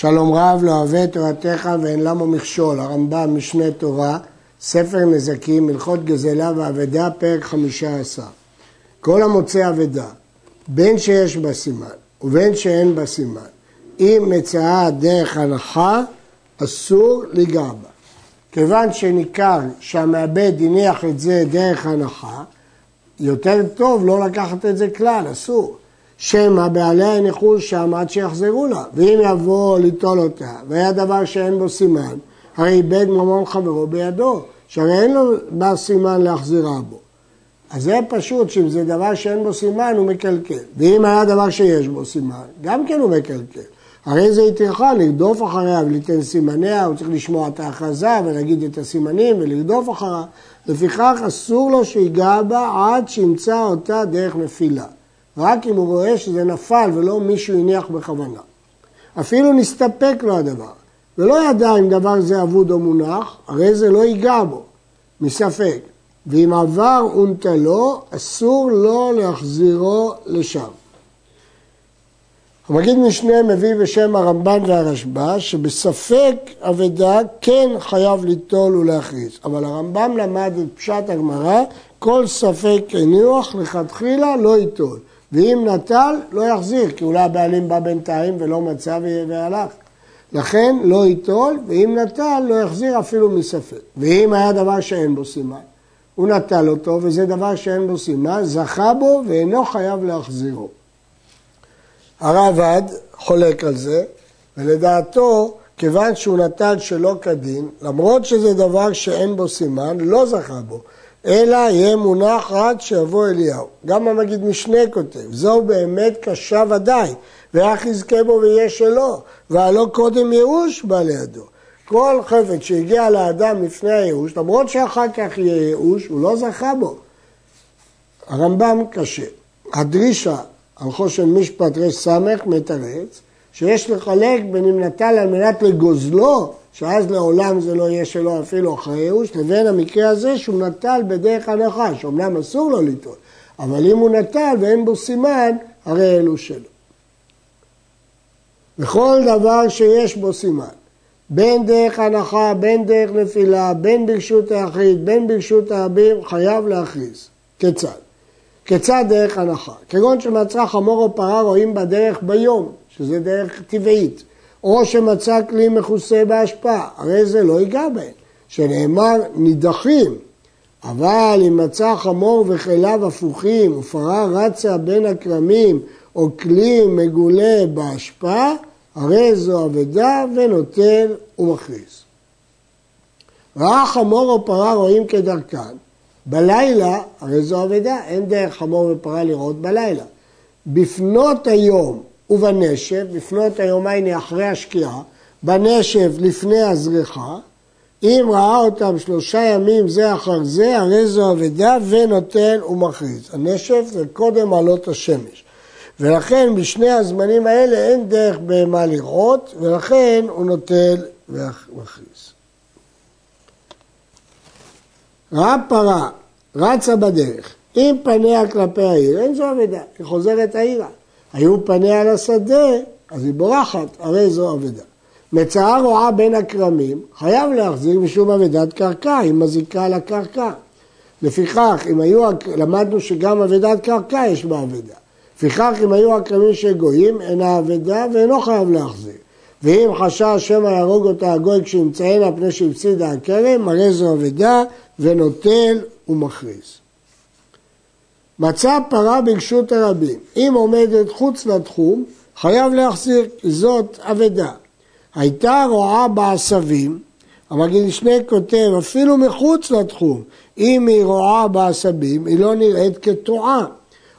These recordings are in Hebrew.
שלום רב לא אוהב תורתך ואין למה מכשול, הרמב"ם משנה תורה, ספר נזקים, הלכות גזלה ואבדה, פרק חמישה עשר. כל המוצא אבדה, בין שיש בה סימן ובין שאין בה סימן, אם מצאה דרך הנחה, אסור לגע בה. כיוון שניכר שהמעבד הניח את זה דרך הנחה, יותר טוב לא לקחת את זה כלל, אסור. שמא בעליה ינחו שם עד שיחזרו לה, ואם יבוא ליטול אותה, והיה דבר שאין בו סימן, הרי איבד ממון חברו בידו, שהרי אין לו בר סימן להחזירה בו. אז זה פשוט שאם זה דבר שאין בו סימן הוא מקלקל, ואם היה דבר שיש בו סימן, גם כן הוא מקלקל. הרי זה יתרחה לרדוף אחריה וליתן סימניה, הוא צריך לשמוע את ההכרזה ולהגיד את הסימנים ולרדוף אחריה. לפיכך אסור לו שיגע בה עד שימצא אותה דרך נפילה. רק אם הוא רואה שזה נפל ולא מישהו הניח בכוונה. אפילו נסתפק לו הדבר, ולא ידע אם דבר זה אבוד או מונח, הרי זה לא ייגע בו, מספק. ואם עבר ונטלו, אסור לו להחזירו לשם. המגיד משנה מביא בשם הרמב"ן והרשב"א שבספק אבדה כן חייב ליטול ולהכריז, אבל הרמב"ם למד את פשט הגמרא, כל ספק הניוח לכתחילה לא ייטול, ואם נטל לא יחזיר, כי אולי הבעלים בא בינתיים ולא מצא והלך. לכן לא ייטול, ואם נטל לא יחזיר אפילו מספק. ואם היה דבר שאין בו סימן, הוא נטל אותו וזה דבר שאין בו סימן, זכה בו ואינו חייב להחזירו. הרעב"ד חולק על זה, ולדעתו, כיוון שהוא נטל שלא כדין, למרות שזה דבר שאין בו סימן, לא זכה בו, אלא יהיה מונח עד שיבוא אליהו. גם המגיד משנה כותב, זו באמת קשה ודאי, ואך יזכה בו ויהיה שלו, והלא קודם ייאוש בא לידו. כל חפץ שהגיע לאדם לפני הייאוש, למרות שאחר כך יהיה ייאוש, הוא לא זכה בו. הרמב"ם קשה. הדרישה על חושן משפט רס מתרץ, שיש לחלק בין אם נטל על מנת לגוזלו, שאז לעולם זה לא יהיה שלו אפילו אחרי ייאוש, לבין המקרה הזה שהוא נטל בדרך הנחה, שאומנם אסור לו ליטול, אבל אם הוא נטל ואין בו סימן, הרי אלו שלו. וכל דבר שיש בו סימן, בין דרך הנחה, בין דרך נפילה, בין ברשות היחיד, בין ברשות הרבים, חייב להכריז. כיצד? כיצד דרך הנחה? כגון שמצא חמור או פרה רואים בדרך ביום, שזה דרך טבעית, או שמצא כלי מכוסה בהשפעה, הרי זה לא ייגע בהם, שנאמר נידחים, אבל אם מצא חמור וכליו הפוכים ופרה רצה בין הכרמים או כלי מגולה בהשפעה, הרי זו אבדה ונוטל ומכריז. ראה חמור או פרה רואים כדרכן, בלילה, הרי זו אבדה, אין דרך חמור ופרה לראות בלילה. בפנות היום ובנשב, בפנות היום הייני אחרי השקיעה, בנשב לפני הזריחה, אם ראה אותם שלושה ימים זה אחר זה, הרי זו אבדה ונותן ומכריז. הנשב זה קודם עלות השמש. ולכן בשני הזמנים האלה אין דרך בהמה לראות, ולכן הוא נוטל ומכריז. ראה פרה, רצה בדרך, אם פניה כלפי העיר, אין זו אבדה, היא חוזרת העירה. היו פניה לשדה, אז היא בורחת, הרי זו אבדה. מצאה רועה בין הכרמים, חייב להחזיר משום אבדת קרקע, היא מזיקה על הקרקע. לפיכך, אם היו, למדנו שגם אבדת קרקע יש בה אבדה. לפיכך, אם היו הכרמים של גויים, אינה אבדה ואינו חייב להחזיר. ואם חשש שמא יהרוג אותה הגוי כשימצאנה פני שהפסידה הכרם, הרי זו אבדה ונוטל ומכריז. מצא פרה ברשות הרבים, אם עומדת חוץ לתחום, חייב להחזיר, זאת אבדה. הייתה רועה בעשבים, המגיד משנה כותב, אפילו מחוץ לתחום, אם היא רועה בעשבים, היא לא נראית כתועה.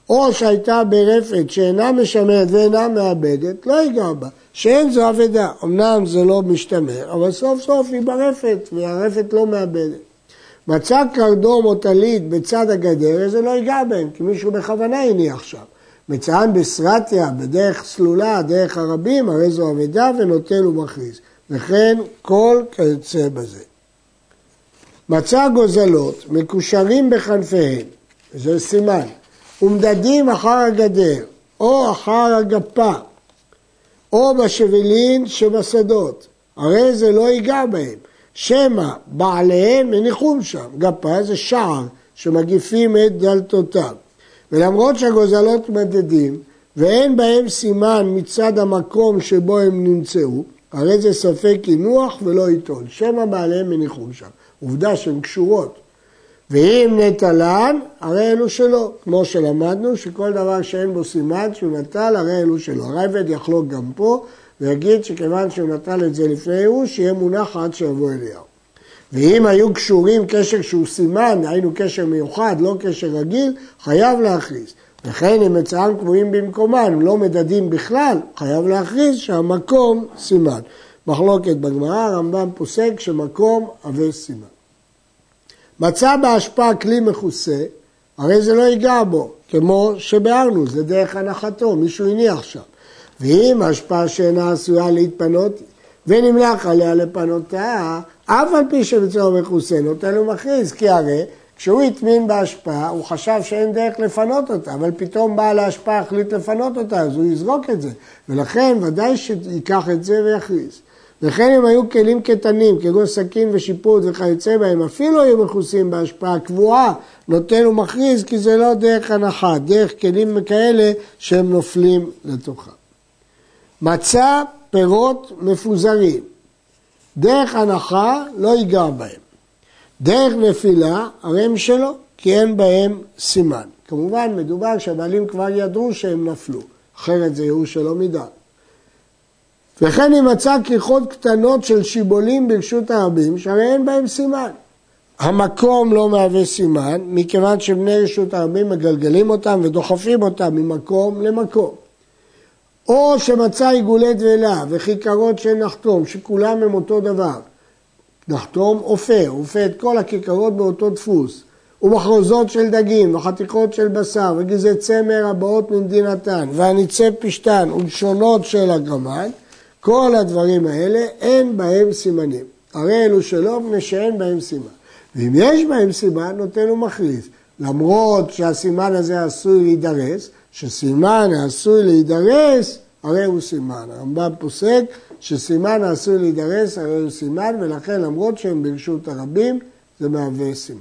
או שהייתה ברפת שאינה משמרת ואינה מאבדת, לא ייגע בה. שאין זו אבדה. אמנם זה לא משתמר, אבל סוף סוף היא ברפת, והרפת לא מאבדת. מצא קרדום או טלית בצד הגדר, זה לא ייגע בהם, כי מישהו בכוונה הניח שם. מצאן בסרטיה, בדרך סלולה, דרך הרבים, הרי זו אבדה ונוטל ומכריז. וכן כל כיוצא בזה. מצא גוזלות מקושרים בכנפיהם, זה סימן, ומדדים אחר הגדר או אחר הגפה, או בשבלין שבשדות, הרי זה לא ייגע בהם. שמא בעליהם מניחום שם, גפה זה שער שמגיפים את דלתותיו. ולמרות שהגוזלות מדדים ואין בהם סימן מצד המקום שבו הם נמצאו, הרי זה ספק קינוח ולא עיתון, שמא בעליהם מניחום שם. עובדה שהן קשורות. ואם נטלן, הרי אלו שלו. כמו שלמדנו, שכל דבר שאין בו סימן שהוא נטל, הרי אלו שלו. הרייבד יחלוק גם פה, ויגיד שכיוון שהוא נטל את זה לפני ייאוש, יהיה מונח עד שיבוא אליהו. ואם היו קשורים קשר שהוא סימן, היינו קשר מיוחד, לא קשר רגיל, חייב להכריז. וכן אם מצאם קבועים במקומם, לא מדדים בכלל, חייב להכריז שהמקום סימן. מחלוקת בגמרא, הרמב"ם פוסק שמקום הווה סימן. מצא בהשפעה כלי מכוסה, הרי זה לא ייגע בו, כמו שביארנו, זה דרך הנחתו, מישהו הניח שם. ואם ההשפעה שאינה עשויה להתפנות ונמלח עליה לפנותה, אף על פי שבצורה מכוסה נותן לו מכריז, כי הרי כשהוא הטמין בהשפעה, הוא חשב שאין דרך לפנות אותה, אבל פתאום בעל ההשפעה החליט לפנות אותה, אז הוא יזרוק את זה. ולכן ודאי שיקח את זה ויכריז. וכן אם היו כלים קטנים, כגון סכין ושיפוט וכיוצא בהם, אפילו היו מכוסים בהשפעה קבועה, נותן ומכריז, כי זה לא דרך הנחה, דרך כלים כאלה שהם נופלים לתוכם. מצא פירות מפוזרים, דרך הנחה לא ייגע בהם. דרך נפילה, הרי הם שלו, כי אין בהם סימן. כמובן, מדובר שהבעלים כבר ידעו שהם נפלו, אחרת זה ייאוש שלא מדעת. וכן אם מצא כריכות קטנות של שיבולים ברשות הרבים, שהרי אין בהם סימן. המקום לא מהווה סימן, מכיוון שבני רשות הרבים מגלגלים אותם ודוחפים אותם ממקום למקום. או שמצא עיגולי דבלה וכיכרות של נחתום, שכולם הם אותו דבר. נחתום אופה, אופה את כל הכיכרות באותו דפוס. ומחרוזות של דגים, וחתיכות של בשר, וגזעי צמר הבאות ממדינתן, והניצי פשתן, ולשונות של הגרמל, כל הדברים האלה אין בהם סימנים. הרי אלו שלא, מפני שאין בהם סימן. ואם יש בהם סימן, נותן לו מכריז. למרות שהסימן הזה עשוי להידרס, שסימן העשוי להידרס, הרי הוא סימן. הרמב"ם פוסק שסימן העשוי להידרס, הרי הוא סימן, ולכן למרות שהם ברשות הרבים, זה מהווה סימן.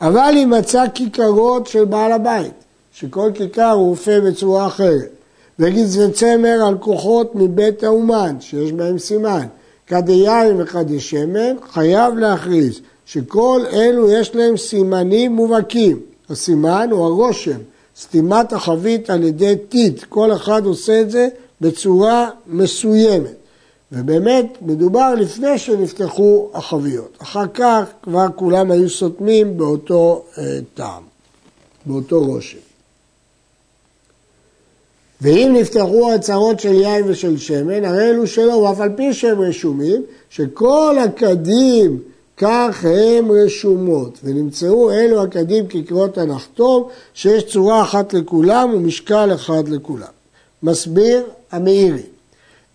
אבל אם מצא כיכרות של בעל הבית, שכל כיכר הוא אופה בצורה אחרת, וגזרי צמר על כוחות מבית האומן, שיש בהם סימן, כדי יין שמן, חייב להכריז שכל אלו יש להם סימנים מובהקים. הסימן הוא הרושם, סתימת החבית על ידי טיט, כל אחד עושה את זה בצורה מסוימת. ובאמת מדובר לפני שנפתחו החביות. אחר כך כבר כולם היו סותמים באותו אה, טעם, באותו רושם. ואם נפתחו הצהרות של יין ושל שמן, הרי אלו שלא, ואף על פי שהם רשומים, שכל הקדים כך הם רשומות, ונמצאו אלו הקדים כקרות הנחתום, שיש צורה אחת לכולם ומשקל אחד לכולם. מסביר המאירי,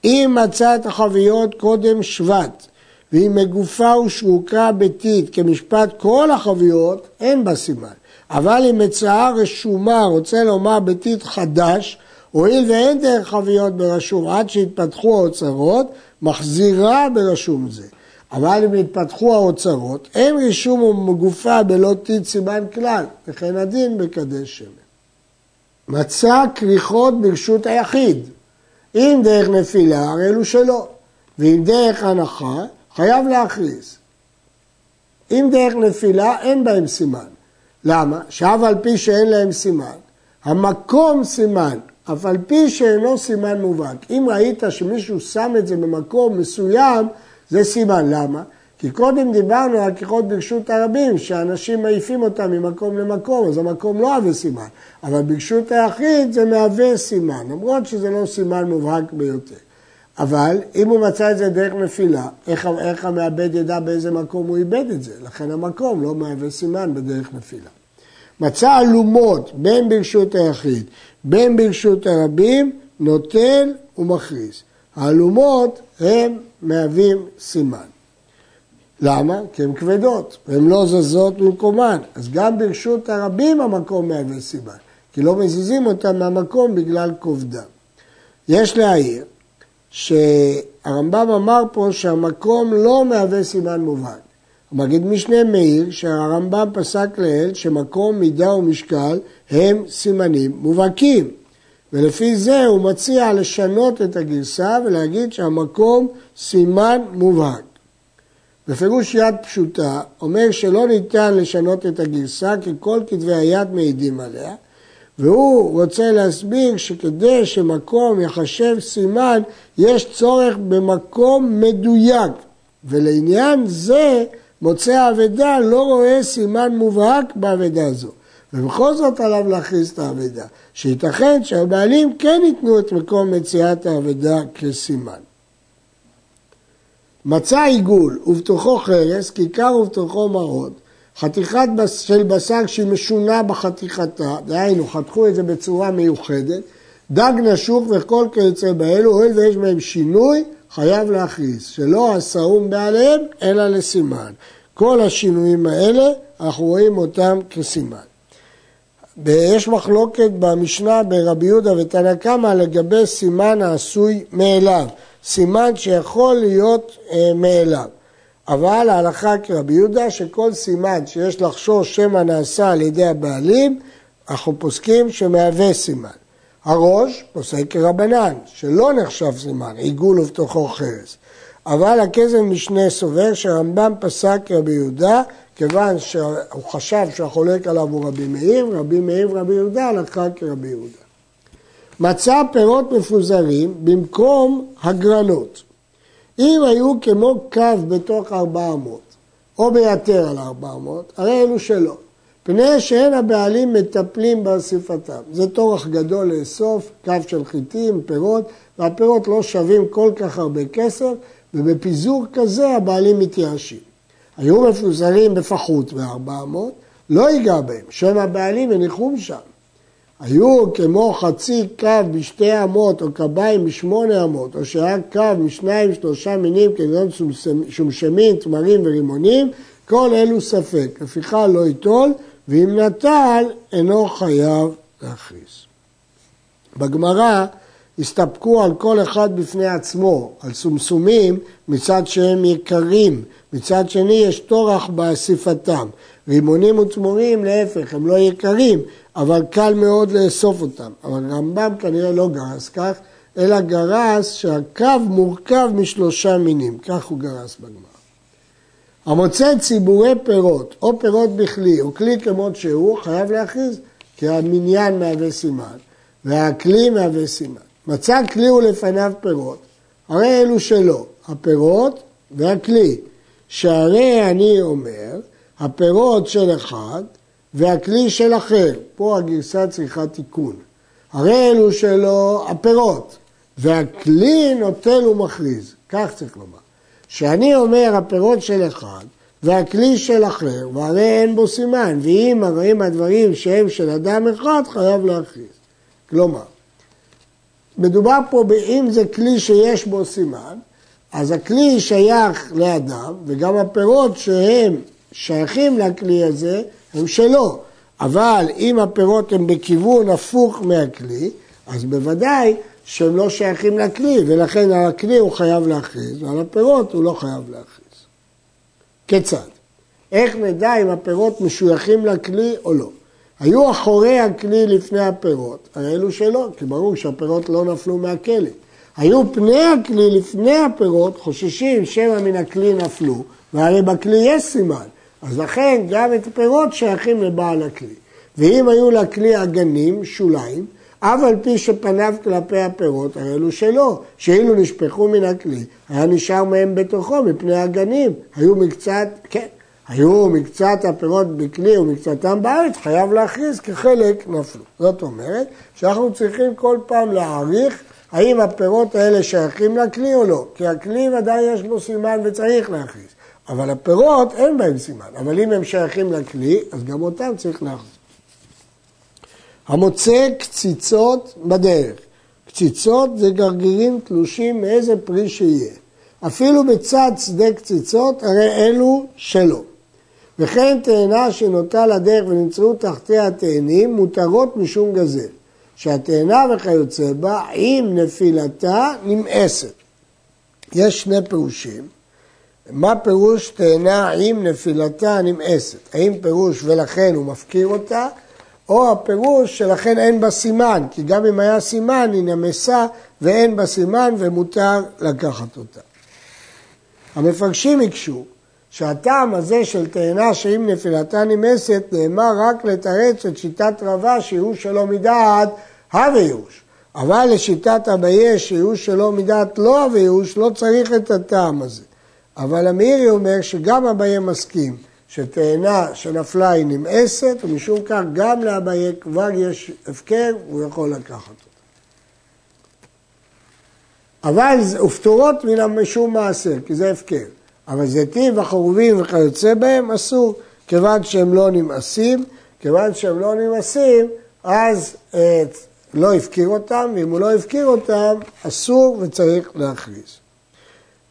אם מצא את החביות קודם שבט, והיא מגופה ושרוקה ביתית כמשפט כל החביות, אין בה סימן. אבל אם מצאה רשומה, רוצה לומר ביתית חדש, הואיל ואין דרך חביות ברשום עד שהתפתחו האוצרות, מחזירה ברשום זה. אבל אם התפתחו האוצרות, אין רישום ומגופה בלא טיט סימן כלל, וכן הדין בקדש שמן. מצא כריכות ברשות היחיד. אם דרך נפילה, הרי אלו שלא. ואם דרך הנחה, חייב להכריז. אם דרך נפילה, אין בהם סימן. למה? שאף על פי שאין להם סימן, המקום סימן, אף על פי שאינו סימן מובהק. אם ראית שמישהו שם את זה במקום מסוים, זה סימן. למה? כי קודם דיברנו על כיכות ברשות הרבים, שאנשים מעיפים אותם ממקום למקום, אז המקום לא מהווה סימן. אבל ברשות היחיד זה מהווה סימן, למרות שזה לא סימן מובהק ביותר. אבל אם הוא מצא את זה דרך נפילה, איך, איך המעבד ידע באיזה מקום הוא איבד את זה? לכן המקום לא מהווה סימן בדרך נפילה. מצא אלומות בין ברשות היחיד בין ברשות הרבים, נוטל ומכריז. האלומות הם מהווים סימן. למה? כי הן כבדות, והן לא זזות במקומן. אז גם ברשות הרבים המקום מהווה סימן, כי לא מזיזים אותן מהמקום בגלל כובדם. יש להעיר שהרמב"ם אמר פה שהמקום לא מהווה סימן מובהק. המגיד משנה מאיר שהרמב"ם פסק לאל שמקום, מידה ומשקל הם סימנים מובהקים. ולפי זה הוא מציע לשנות את הגרסה ולהגיד שהמקום סימן מובהק. בפירוש יד פשוטה אומר שלא ניתן לשנות את הגרסה כי כל כתבי היד מעידים עליה והוא רוצה להסביר שכדי שמקום יחשב סימן יש צורך במקום מדויק ולעניין זה מוצא האבדה לא רואה סימן מובהק באבדה הזו ובכל זאת עליו להכריז את האבדה שייתכן שהבעלים כן ייתנו את מקום מציאת האבדה כסימן מצא עיגול ובתוכו חרס, כיכר ובתוכו מרוד, חתיכת של בשר שהיא משונה בחתיכתה, דהיינו חתכו את זה בצורה מיוחדת, דג נשוך וכל כיוצא באלו, הואיל ויש בהם שינוי, חייב להכריז, שלא השאום בעליהם, אלא לסימן. כל השינויים האלה, אנחנו רואים אותם כסימן. ויש מחלוקת במשנה ברבי יהודה ותנא קמא לגבי סימן העשוי מאליו. סימן שיכול להיות אה, מאליו. אבל ההלכה כרבי יהודה שכל סימן שיש לחשוש שמא נעשה על ידי הבעלים, אנחנו פוסקים שמהווה סימן. הראש פוסק כרבנן, שלא נחשב סימן, עיגול ובתוכו חרס. אבל הכזב משנה סובר שהרמב"ם פסק כרבי יהודה, כיוון שהוא חשב שהחולק עליו הוא רבי מאיר, רבי מאיר ורבי יהודה הלכה כרבי יהודה. מצא פירות מפוזרים במקום הגרנות. אם היו כמו קו בתוך 400 או ביתר על 400, הרי אלו שלא. פני שאין הבעלים מטפלים באסיפתם. זה טורח גדול לאסוף, קו של חיטים, פירות, והפירות לא שווים כל כך הרבה כסף, ובפיזור כזה הבעלים מתייאשים. היו מפוזרים בפחות ב-400, לא ייגע בהם, שם הבעלים הניחום שם. היו כמו חצי קו בשתי אמות או קביים משמונה אמות, או שהיה קו משניים שלושה מינים כגון שומשמים, תמרים ורימונים, כל אלו ספק. לפיכך לא ייטול, ואם נטל אינו חייב להכריז. בגמרא הסתפקו על כל אחד בפני עצמו, על סומסומים מצד שהם יקרים, מצד שני יש טורח באסיפתם. רימונים ותמורים להפך, הם לא יקרים, אבל קל מאוד לאסוף אותם. אבל רמב"ם כנראה לא גרס כך, אלא גרס שהקו מורכב משלושה מינים, כך הוא גרס בגמרא. המוצא ציבורי פירות, או פירות בכלי, או כלי כמות שהוא, חייב להכריז, כי המניין מהווה סימן, והכלי מהווה סימן. מצא כלי ולפניו פירות, הרי אלו שלו, הפירות והכלי. שהרי אני אומר, הפירות של אחד והכלי של אחר. פה הגרסה צריכה תיקון. הרי אלו שלו הפירות, והכלי נוטל ומכריז. כך צריך לומר. שאני אומר הפירות של אחד והכלי של אחר, והרי אין בו סימן, ואם הרי הדברים שהם של אדם אחד, חייב להכריז. כלומר, מדובר פה באם זה כלי שיש בו סימן, אז הכלי שייך לאדם, וגם הפירות שהם שייכים לכלי הזה הם שלו. אבל אם הפירות הם בכיוון הפוך מהכלי, אז בוודאי שהם לא שייכים לכלי, ולכן על הכלי הוא חייב להכריז, ועל הפירות הוא לא חייב להכריז. כיצד? איך נדע אם הפירות משויכים לכלי או לא? היו אחורי הכלי לפני הפירות, הרי אלו שלא, כי ברור שהפירות לא נפלו מהכלא. היו פני הכלי לפני הפירות, חוששים שמא מן הכלי נפלו, והרי בכלי יש סימן. אז לכן גם את הפירות שייכים לבעל הכלי. ואם היו לכלי אגנים, שוליים, אף על פי שפניו כלפי הפירות, הרי אלו שלא, שאילו נשפכו מן הכלי, היה נשאר מהם בתוכו מפני הגנים, היו מקצת, כן, היו מקצת הפירות בכלי ומקצתם בארץ, חייב להכריז כחלק נפלו. זאת אומרת שאנחנו צריכים כל פעם להעריך האם הפירות האלה שייכים לכלי או לא, כי הכלי ודאי יש בו סימן וצריך להכריז. אבל הפירות אין בהם סימן, אבל אם הם שייכים לכלי, אז גם אותם צריך להחזיר. המוצא קציצות בדרך. קציצות זה גרגירים תלושים מאיזה פרי שיהיה. אפילו בצד שדה קציצות, הרי אלו שלו. וכן תאנה שנוטה לדרך ונמצאו תחתיה תאנים, מותרות משום גזל. שהתאנה וכיוצא בה, עם נפילתה, נמאסת. יש שני פירושים. מה פירוש תאנה עם נפילתה נמאסת? האם פירוש ולכן הוא מפקיר אותה, או הפירוש שלכן אין בה סימן, כי גם אם היה סימן היא נמסה ואין בה סימן ומותר לקחת אותה. המפרשים הקשו שהטעם הזה של תאנה שאם נפילתה נמסת נאמר רק לתרץ את שיטת רבה שייאוש שלא מדעת הווה. אבל לשיטת אביי שייאוש שלא מדעת לא הווה לא צריך את הטעם הזה. אבל המאירי אומר שגם אביי מסכים שתאנה שנפלה היא נמאסת ומשום כך גם לאביי כבר יש הפקר והוא יכול לקחת אותה. אבל ופטורות מן המשום מעשר כי זה הפקר. אבל זיתים וחרובים וכיוצא בהם אסור, כיוון שהם לא נמאסים, כיוון שהם לא נמאסים, אז אה, לא הפקיר אותם, ואם הוא לא הפקיר אותם, אסור וצריך להכריז.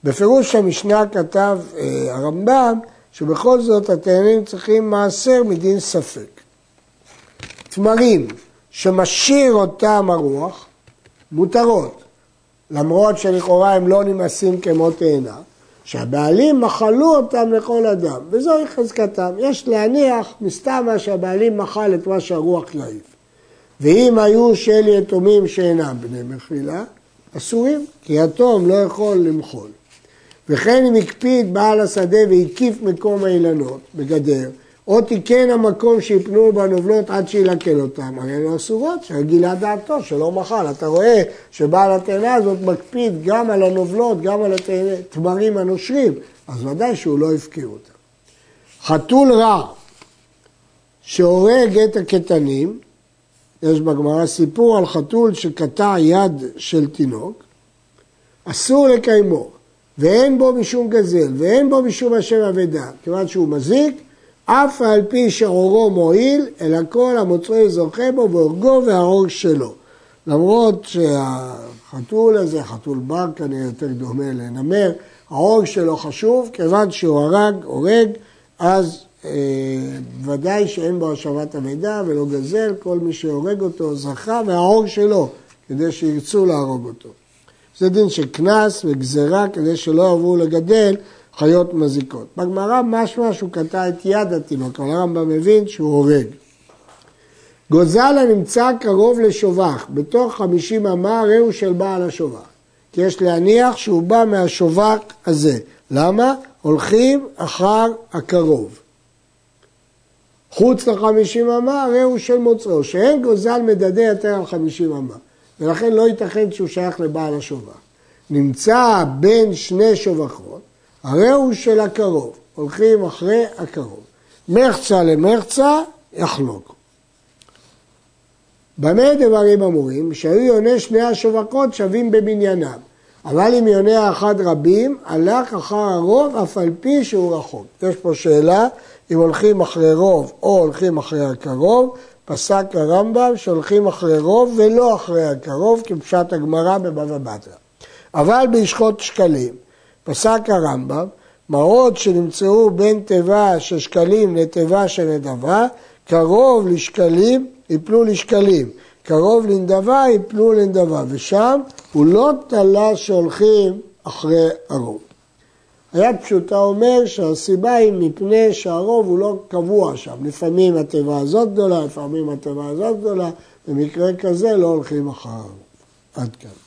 בפירוש המשנה כתב אה, הרמב"ם, שבכל זאת התאנים צריכים מעשר מדין ספק. תמרים שמשאיר אותם הרוח, מותרות, למרות שלכאורה הם לא נמאסים כמו תאנה, שהבעלים מחלו אותם לכל אדם, וזוהי חזקתם. יש להניח מסתמה שהבעלים מחל את מה שהרוח יעיף. ואם היו של יתומים שאינם בני מחילה, אסורים, כי יתום לא יכול למחול. וכן אם הקפיד בעל השדה והקיף מקום האילנות בגדר, או תיקן המקום שיפנו בנובלות עד שילקל אותם, הרי הן אסורות, שגילה דעתו שלא מחל. אתה רואה שבעל התאנה הזאת מקפיד גם על הנובלות, גם על התמרים הנושרים, אז ודאי שהוא לא הפקיר אותם. חתול רע שהורג את הקטנים, יש בגמרא סיפור על חתול שקטע יד של תינוק, אסור לקיימו, ואין בו משום גזל, ואין בו משום השם אבדה, כיוון שהוא מזיק, אף על פי שעורו מועיל, אלא כל המוצרי זוכה בו והורגו וההורג שלו. למרות שהחתול הזה, חתול בר כנראה יותר דומה לנמר, ההורג שלו חשוב, כיוון שהוא הרג, הורג, אז אה, ודאי שאין בו השבת המידע ולא גזל, כל מי שהורג אותו זכה, וההורג שלו, כדי שירצו להרוג אותו. זה דין של קנס וגזרה כדי שלא יעברו לגדל חיות מזיקות. בגמרא משמע שהוא קטע את יד התינוק, אבל הרמב"ם מבין שהוא הורג. גוזל הנמצא קרוב לשובח, בתוך חמישים אמה הרי הוא של בעל השובח. כי יש להניח שהוא בא מהשובח הזה. למה? הולכים אחר הקרוב. חוץ לחמישים אמה הרי הוא של מוצאו, שאין גוזל מדדה יותר על חמישים אמה, ולכן לא ייתכן שהוא שייך לבעל השובח. נמצא בין שני שובחות, הרי הוא של הקרוב, הולכים אחרי הקרוב. מחצה למחצה, יחלוק. במה דברים אמורים? שהיו יוני שני השובקות שווים במניינם. אבל אם יוני האחד רבים, הלך אחר הרוב אף על פי שהוא רחוק. יש פה שאלה אם הולכים אחרי רוב או הולכים אחרי הקרוב. פסק הרמב"ם שהולכים אחרי רוב ולא אחרי הקרוב, כפשט הגמרא בבבא בתרא. אבל בישחות שקלים, פסק הרמב"ם, מעות שנמצאו בין תיבה של שקלים לתיבה של נדבה, קרוב לשקלים יפלו לשקלים, קרוב לנדבה יפלו לנדבה, ושם הוא לא תלה שהולכים אחרי הרוב. היד פשוטה אומר שהסיבה היא מפני שהרוב הוא לא קבוע שם, לפעמים התיבה הזאת גדולה, לפעמים התיבה הזאת גדולה, במקרה כזה לא הולכים אחר הרוב. עד כאן.